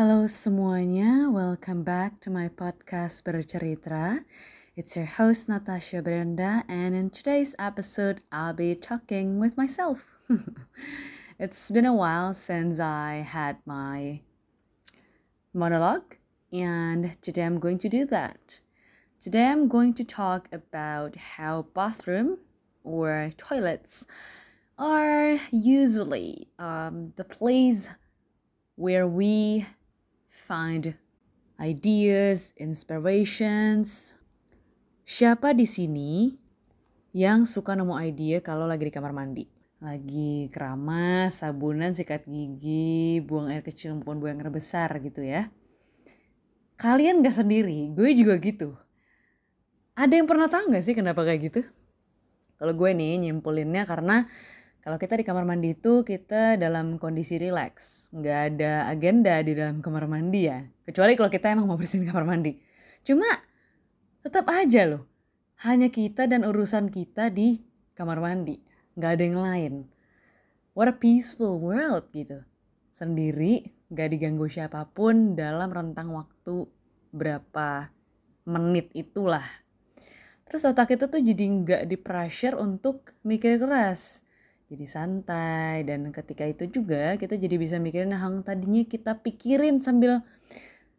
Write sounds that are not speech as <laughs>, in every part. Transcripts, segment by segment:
Halo semuanya, welcome back to my podcast Bercerita. It's your host Natasha Brenda, and in today's episode, I'll be talking with myself. <laughs> it's been a while since I had my monologue, and today I'm going to do that. Today I'm going to talk about how bathroom or toilets are usually um, the place where we find ideas, inspirations. Siapa di sini yang suka nemu ide kalau lagi di kamar mandi? Lagi keramas, sabunan, sikat gigi, buang air kecil maupun buang air besar gitu ya. Kalian gak sendiri, gue juga gitu. Ada yang pernah tahu gak sih kenapa kayak gitu? Kalau gue nih nyimpulinnya karena kalau kita di kamar mandi itu kita dalam kondisi rileks, nggak ada agenda di dalam kamar mandi ya. Kecuali kalau kita emang mau bersihin kamar mandi. Cuma tetap aja loh, hanya kita dan urusan kita di kamar mandi, nggak ada yang lain. What a peaceful world gitu. Sendiri, nggak diganggu siapa pun dalam rentang waktu berapa menit itulah. Terus otak kita tuh jadi nggak di pressure untuk mikir keras jadi santai dan ketika itu juga kita jadi bisa mikirin hal tadinya kita pikirin sambil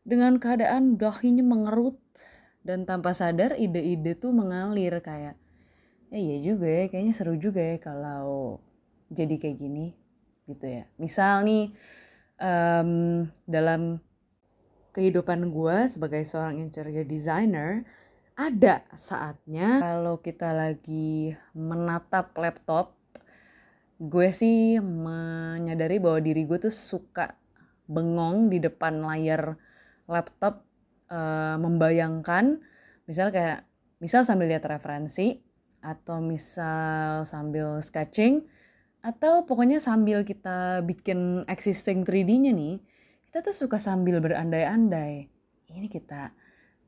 dengan keadaan dahinya mengerut dan tanpa sadar ide-ide tuh mengalir kayak ya iya juga ya kayaknya seru juga ya kalau jadi kayak gini gitu ya. Misal nih um, dalam kehidupan gue sebagai seorang interior designer ada saatnya kalau kita lagi menatap laptop gue sih menyadari bahwa diri gue tuh suka bengong di depan layar laptop uh, membayangkan misal kayak misal sambil lihat referensi atau misal sambil sketching atau pokoknya sambil kita bikin existing 3D-nya nih kita tuh suka sambil berandai-andai ini kita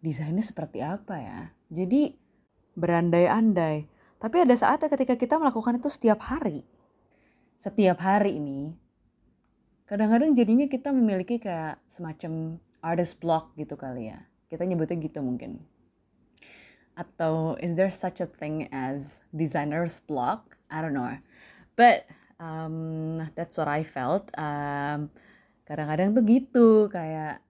desainnya seperti apa ya? Jadi berandai-andai. Tapi ada saatnya ketika kita melakukan itu setiap hari setiap hari ini kadang-kadang jadinya kita memiliki kayak semacam artist block gitu kali ya. Kita nyebutnya gitu mungkin. Atau is there such a thing as designer's block? I don't know. But um, that's what I felt. Um, kadang-kadang tuh gitu kayak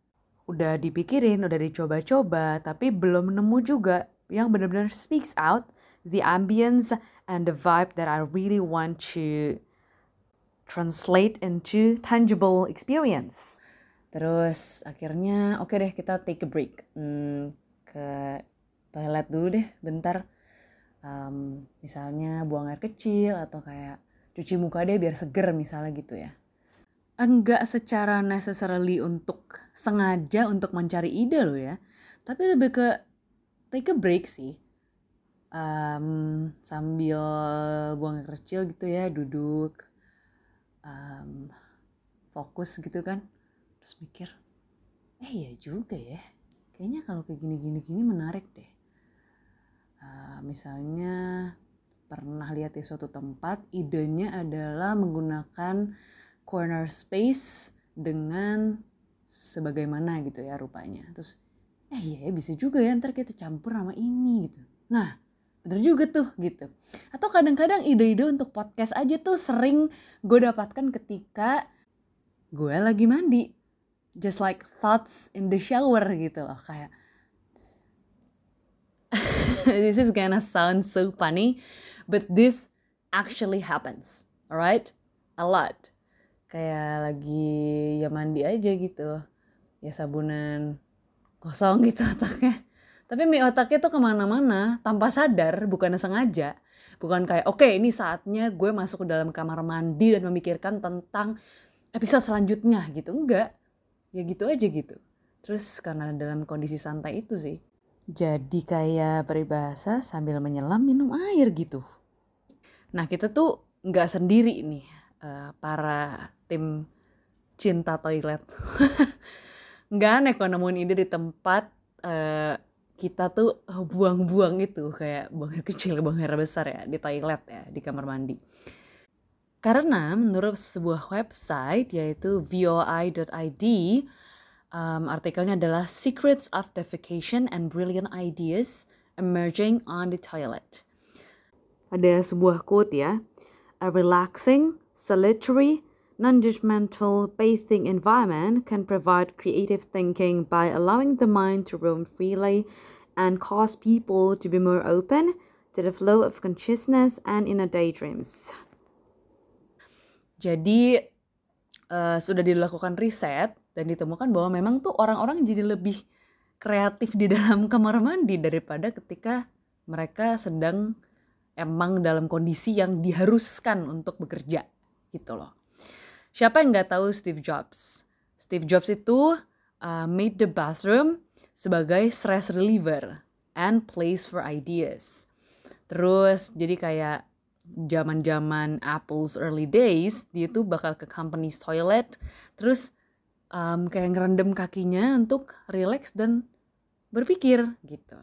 udah dipikirin udah dicoba-coba tapi belum nemu juga yang benar-benar speaks out the ambience and the vibe that I really want to translate into tangible experience. Terus akhirnya oke okay deh kita take a break. Hmm, ke toilet dulu deh bentar. Um, misalnya buang air kecil atau kayak cuci muka deh biar seger misalnya gitu ya. Enggak secara necessarily untuk sengaja untuk mencari ide loh ya. Tapi lebih ke take a break sih. Um, sambil buang air kecil gitu ya duduk um, fokus gitu kan. Terus mikir eh ya juga ya. Kayaknya kalau kayak gini gini gini menarik deh. Uh, misalnya pernah lihat di suatu tempat idenya adalah menggunakan corner space dengan sebagaimana gitu ya rupanya. Terus eh iya ya bisa juga ya ntar kita campur sama ini gitu. Nah bener juga tuh gitu. Atau kadang-kadang ide-ide untuk podcast aja tuh sering gue dapatkan ketika gue lagi mandi. Just like thoughts in the shower gitu loh kayak <laughs> this is gonna sound so funny but this actually happens alright? A lot. Kayak lagi ya mandi aja gitu. Ya sabunan kosong gitu <laughs> otaknya tapi mie otaknya tuh ke mana-mana tanpa sadar, bukan sengaja. Bukan kayak, oke okay, ini saatnya gue masuk ke dalam kamar mandi dan memikirkan tentang episode selanjutnya gitu. Enggak, ya gitu aja gitu. Terus karena dalam kondisi santai itu sih. Jadi kayak peribahasa sambil menyelam minum air gitu. Nah kita tuh nggak sendiri nih uh, para tim cinta toilet. <laughs> nggak aneh kalau nemuin ide di tempat uh, kita tuh buang-buang itu kayak buang air <laughs> kecil, buang air besar ya di toilet ya, di kamar mandi. Karena menurut sebuah website yaitu voi.id, Um, artikelnya adalah Secrets of Defecation and Brilliant Ideas Emerging on the Toilet. Ada sebuah quote ya. A relaxing, solitary, non-judgmental bathing environment can provide creative thinking by allowing the mind to roam freely and cause people to be more open to the flow of consciousness and inner daydreams. Jadi uh, sudah dilakukan riset dan ditemukan bahwa memang tuh orang-orang jadi lebih kreatif di dalam <laughs> kamar mandi daripada ketika mereka sedang emang dalam kondisi yang diharuskan untuk bekerja gitu loh. Siapa yang nggak tahu Steve Jobs? Steve Jobs itu uh, made the bathroom sebagai stress reliever and place for ideas. Terus jadi kayak zaman-zaman Apple's early days, dia tuh bakal ke company's toilet, terus um, kayak ngerendam kakinya untuk relax dan berpikir gitu.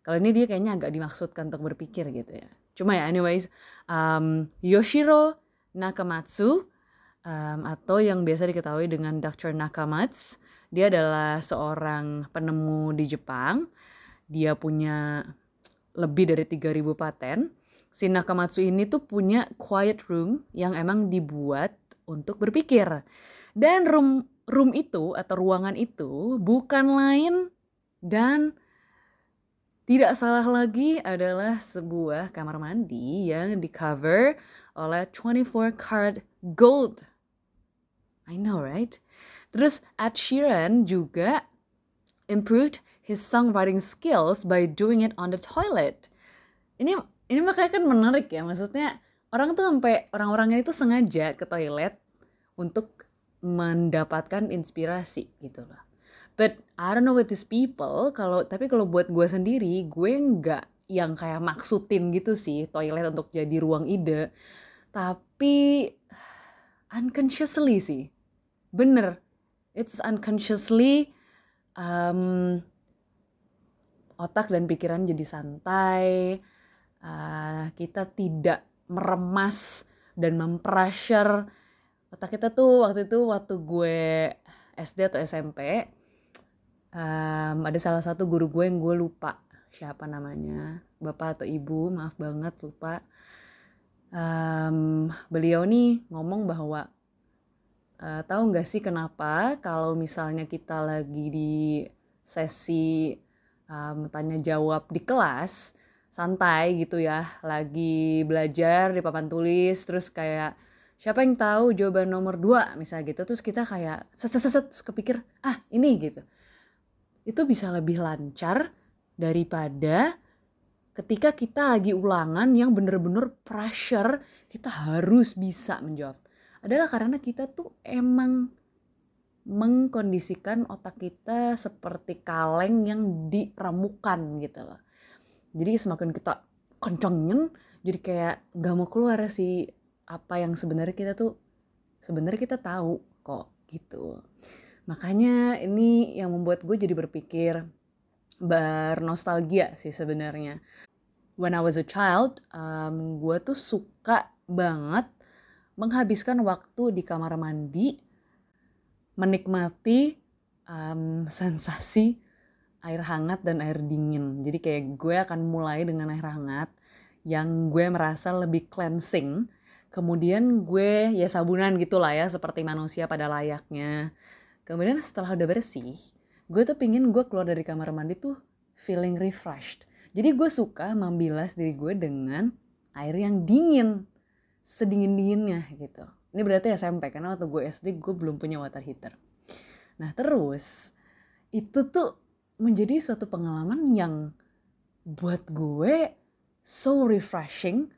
Kalau ini dia kayaknya agak dimaksudkan untuk berpikir gitu ya. Cuma ya anyways, um, Yoshiro Nakamatsu um, atau yang biasa diketahui dengan Dr. Nakamatsu, dia adalah seorang penemu di Jepang. Dia punya lebih dari 3000 paten. Si Nakamatsu ini tuh punya quiet room yang emang dibuat untuk berpikir. Dan room room itu atau ruangan itu bukan lain dan tidak salah lagi adalah sebuah kamar mandi yang di cover oleh 24 karat gold. I know, right? Terus Ed Sheeran juga improved his songwriting skills by doing it on the toilet. Ini ini makanya kan menarik ya, maksudnya orang tuh sampai orang-orangnya itu sengaja ke toilet untuk mendapatkan inspirasi gitu loh. But I don't know with these people, kalau tapi kalau buat gue sendiri, gue nggak yang kayak maksudin gitu sih toilet untuk jadi ruang ide. Tapi unconsciously sih. Bener. It's unconsciously um, otak dan pikiran jadi santai. Uh, kita tidak meremas dan mempressure otak kita tuh waktu itu waktu gue SD atau SMP um, ada salah satu guru gue yang gue lupa siapa namanya bapak atau ibu maaf banget lupa um, beliau nih ngomong bahwa uh, tahu nggak sih kenapa kalau misalnya kita lagi di sesi um, tanya jawab di kelas santai gitu ya lagi belajar di papan tulis terus kayak siapa yang tahu jawaban nomor dua? misalnya gitu terus kita kayak set set set terus kepikir ah ini gitu. Itu bisa lebih lancar daripada ketika kita lagi ulangan yang bener-bener pressure kita harus bisa menjawab adalah karena kita tuh emang mengkondisikan otak kita seperti kaleng yang diramukan gitu loh. Jadi semakin kita kencengin jadi kayak gak mau keluar sih apa yang sebenarnya kita tuh sebenarnya kita tahu kok gitu. Makanya ini yang membuat gue jadi berpikir bernostalgia sih sebenarnya. When I was a child um, gue tuh suka banget menghabiskan waktu di kamar mandi menikmati um, <laughs> sensasi air hangat dan air dingin jadi kayak gue akan mulai dengan air hangat yang gue merasa lebih cleansing Kemudian gue ya sabunan gitu lah ya seperti manusia pada layaknya. Kemudian setelah udah bersih, gue tuh pingin gue keluar dari kamar mandi tuh feeling refreshed. Jadi gue suka membilas diri gue dengan air yang dingin, sedingin-dinginnya gitu. Ini berarti SMP karena waktu gue SD gue belum punya water heater. Nah terus itu tuh menjadi suatu pengalaman yang buat gue so refreshing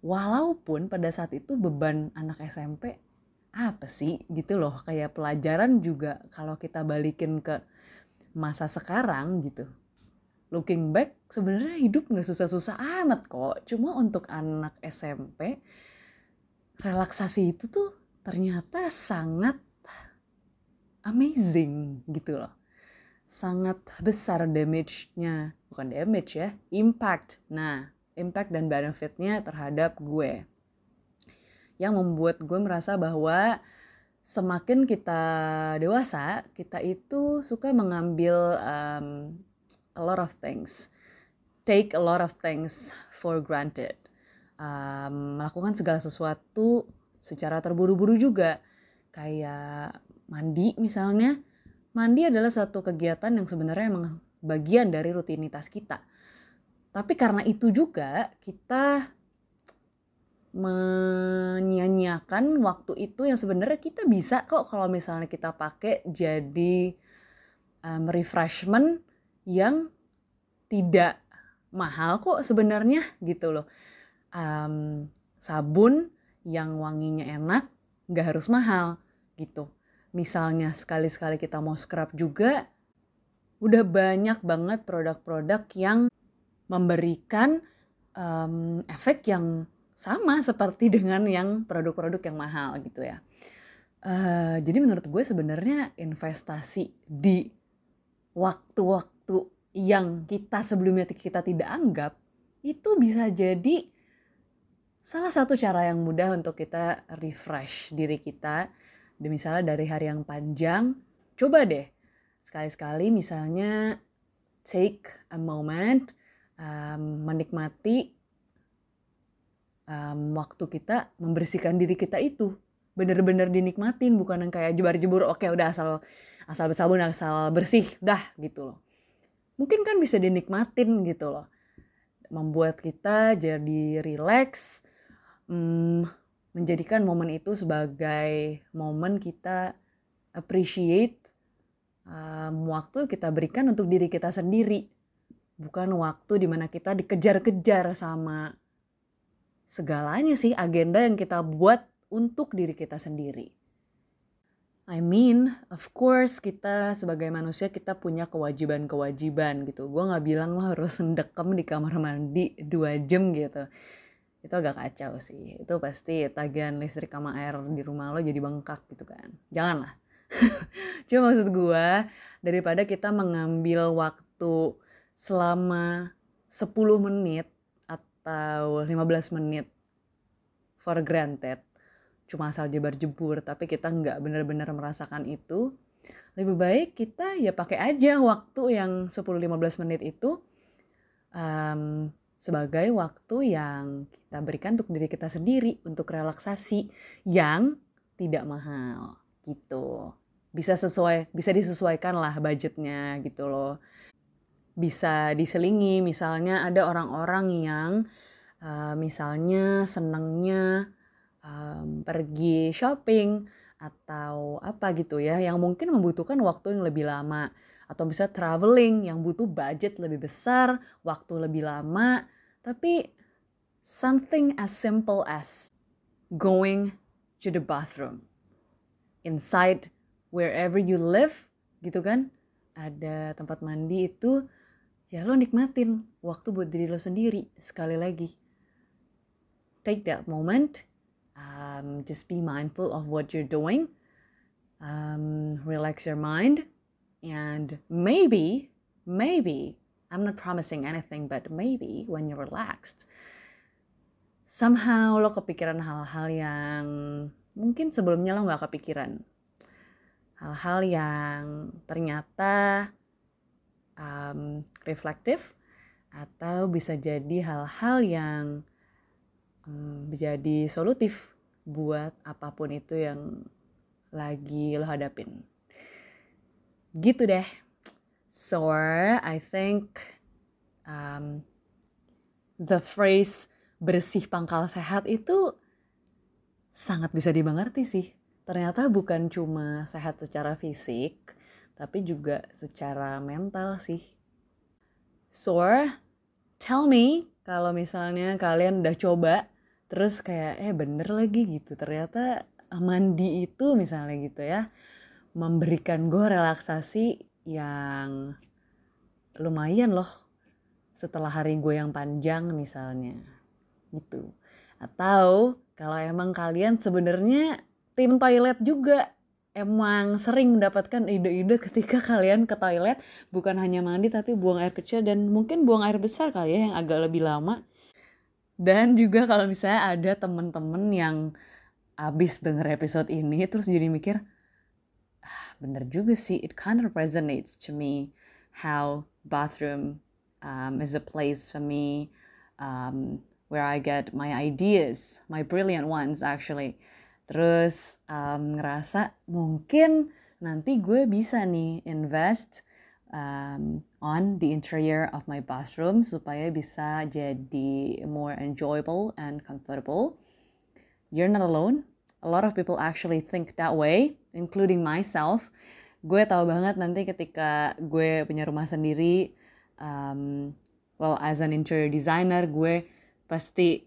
walaupun pada saat itu beban anak SMP apa sih gitu loh kayak pelajaran juga kalau kita balikin ke masa sekarang gitu looking back sebenarnya hidup nggak susah-susah amat kok cuma untuk anak SMP relaksasi itu tuh ternyata sangat amazing gitu loh. Sangat besar damage-nya. Bukan damage ya impact. Nah impact dan benefitnya terhadap gue. Yang membuat gue merasa bahwa semakin kita dewasa, kita itu suka mengambil um, a lot of things, take a lot of things for granted, um, melakukan segala sesuatu secara terburu-buru juga, kayak mandi misalnya. Mandi adalah satu kegiatan yang sebenarnya emang bagian dari rutinitas kita. Tapi karena itu juga kita menyia-nyiakan waktu itu yang sebenarnya kita bisa kok kalau misalnya kita pakai jadi um, refreshment yang tidak mahal kok sebenarnya gitu loh. Um, sabun yang wanginya enak nggak harus mahal gitu. Misalnya sekali-sekali kita mau scrub juga, udah banyak banget produk-produk yang memberikan um, efek yang sama seperti <laughs> dengan yang produk-produk yang mahal gitu ya. Uh, jadi menurut gue sebenarnya investasi di waktu-waktu yang kita sebelumnya kita tidak anggap itu bisa jadi salah satu cara yang mudah untuk kita refresh diri kita. Misalnya dari hari yang panjang, coba deh sekali-sekali misalnya take a moment um, menikmati um, waktu kita membersihkan diri kita itu bener-bener dinikmatin bukan yang kayak jebar-jebur oke udah asal asal bersabun asal bersih dah gitu loh mungkin kan bisa dinikmatin gitu loh membuat kita jadi relax um, menjadikan momen itu sebagai momen kita appreciate um, waktu kita berikan untuk diri kita sendiri bukan waktu di mana kita dikejar-kejar sama segalanya sih agenda yang kita buat untuk diri kita sendiri. I mean, of course kita sebagai manusia kita punya kewajiban-kewajiban gitu. Gue nggak bilang lo harus <laughs> sendekem di kamar mandi dua jam gitu. Itu agak kacau sih. Itu pasti tagihan listrik sama air di rumah lo jadi bengkak gitu kan. Janganlah. <laughs> Cuma maksud gue, daripada kita mengambil waktu selama 10 menit atau 15 menit for granted cuma asal jebar-jebur tapi kita nggak benar-benar merasakan itu lebih baik kita ya pakai aja waktu yang 10-15 menit itu um, sebagai waktu yang kita berikan untuk diri kita sendiri untuk relaksasi yang tidak mahal gitu. Bisa sesuai bisa disesuaikan lah budgetnya gitu loh. Bisa diselingi misalnya ada orang-orang yang uh, misalnya senangnya um, pergi shopping atau apa gitu ya yang mungkin membutuhkan waktu yang lebih lama atau bisa traveling yang butuh budget lebih besar waktu lebih lama. Tapi something as simple as going to the bathroom. Inside wherever you live gitu kan? Ada tempat mandi itu ya lo nikmatin waktu buat diri lo sendiri sekali lagi. Take that moment um, just be mindful of what you're doing. Um, relax your mind and maybe maybe I'm not promising anything but maybe when you're relaxed somehow lo kepikiran hal-hal yang mungkin sebelumnya lo nggak kepikiran hal-hal yang ternyata um, reflektif atau bisa jadi hal-hal yang um, menjadi solutif buat apa pun itu yang lagi lo hadapin. Gitu deh. So I think um, the phrase bersih pangkal sehat itu sangat bisa dimengerti sih. Ternyata bukan cuma sehat secara fisik, tapi juga secara mental sih. So, tell me kalau misalnya kalian udah coba terus kayak eh bener lagi gitu ternyata mandi itu misalnya gitu ya memberikan gue relaksasi yang lumayan loh setelah hari gue yang panjang misalnya gitu. Atau kalau emang kalian sebenarnya tim toilet juga emang sering mendapatkan ide-ide ketika kalian ke toilet bukan hanya mandi tapi buang air kecil dan mungkin buang air besar kali ya yang agak lebih lama. Dan juga kalau misalnya ada temen-temen yang abis denger episode ini terus jadi mikir bener juga sih it kind of resonates to me how bathroom um, is a place for me um, where I get my ideas my brilliant ones actually terus um, ngerasa mungkin nanti gue bisa nih invest um, on the interior of my bathroom supaya bisa jadi more enjoyable and comfortable. You're not alone. A lot of people actually think that way, including myself. Gue tahu banget nanti ketika gue punya rumah sendiri, um, well as an interior designer, gue pasti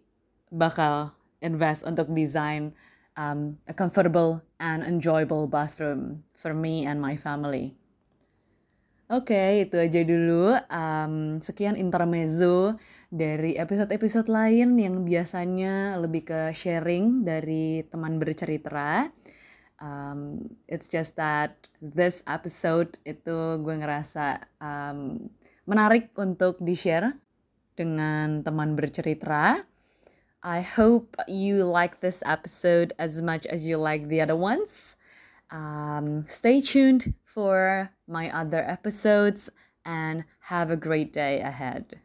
bakal invest untuk design um, a comfortable and enjoyable bathroom for me and my family. Oke, okay, itu aja dulu. Um, sekian intermezzo dari episode-episode lain yang biasanya lebih ke sharing dari teman bercerita. Um, it's just that this episode itu gue ngerasa um, menarik untuk di-share dengan teman bercerita. I hope you like this episode as much as you like the other ones. Um, stay tuned for my other episodes and have a great day ahead.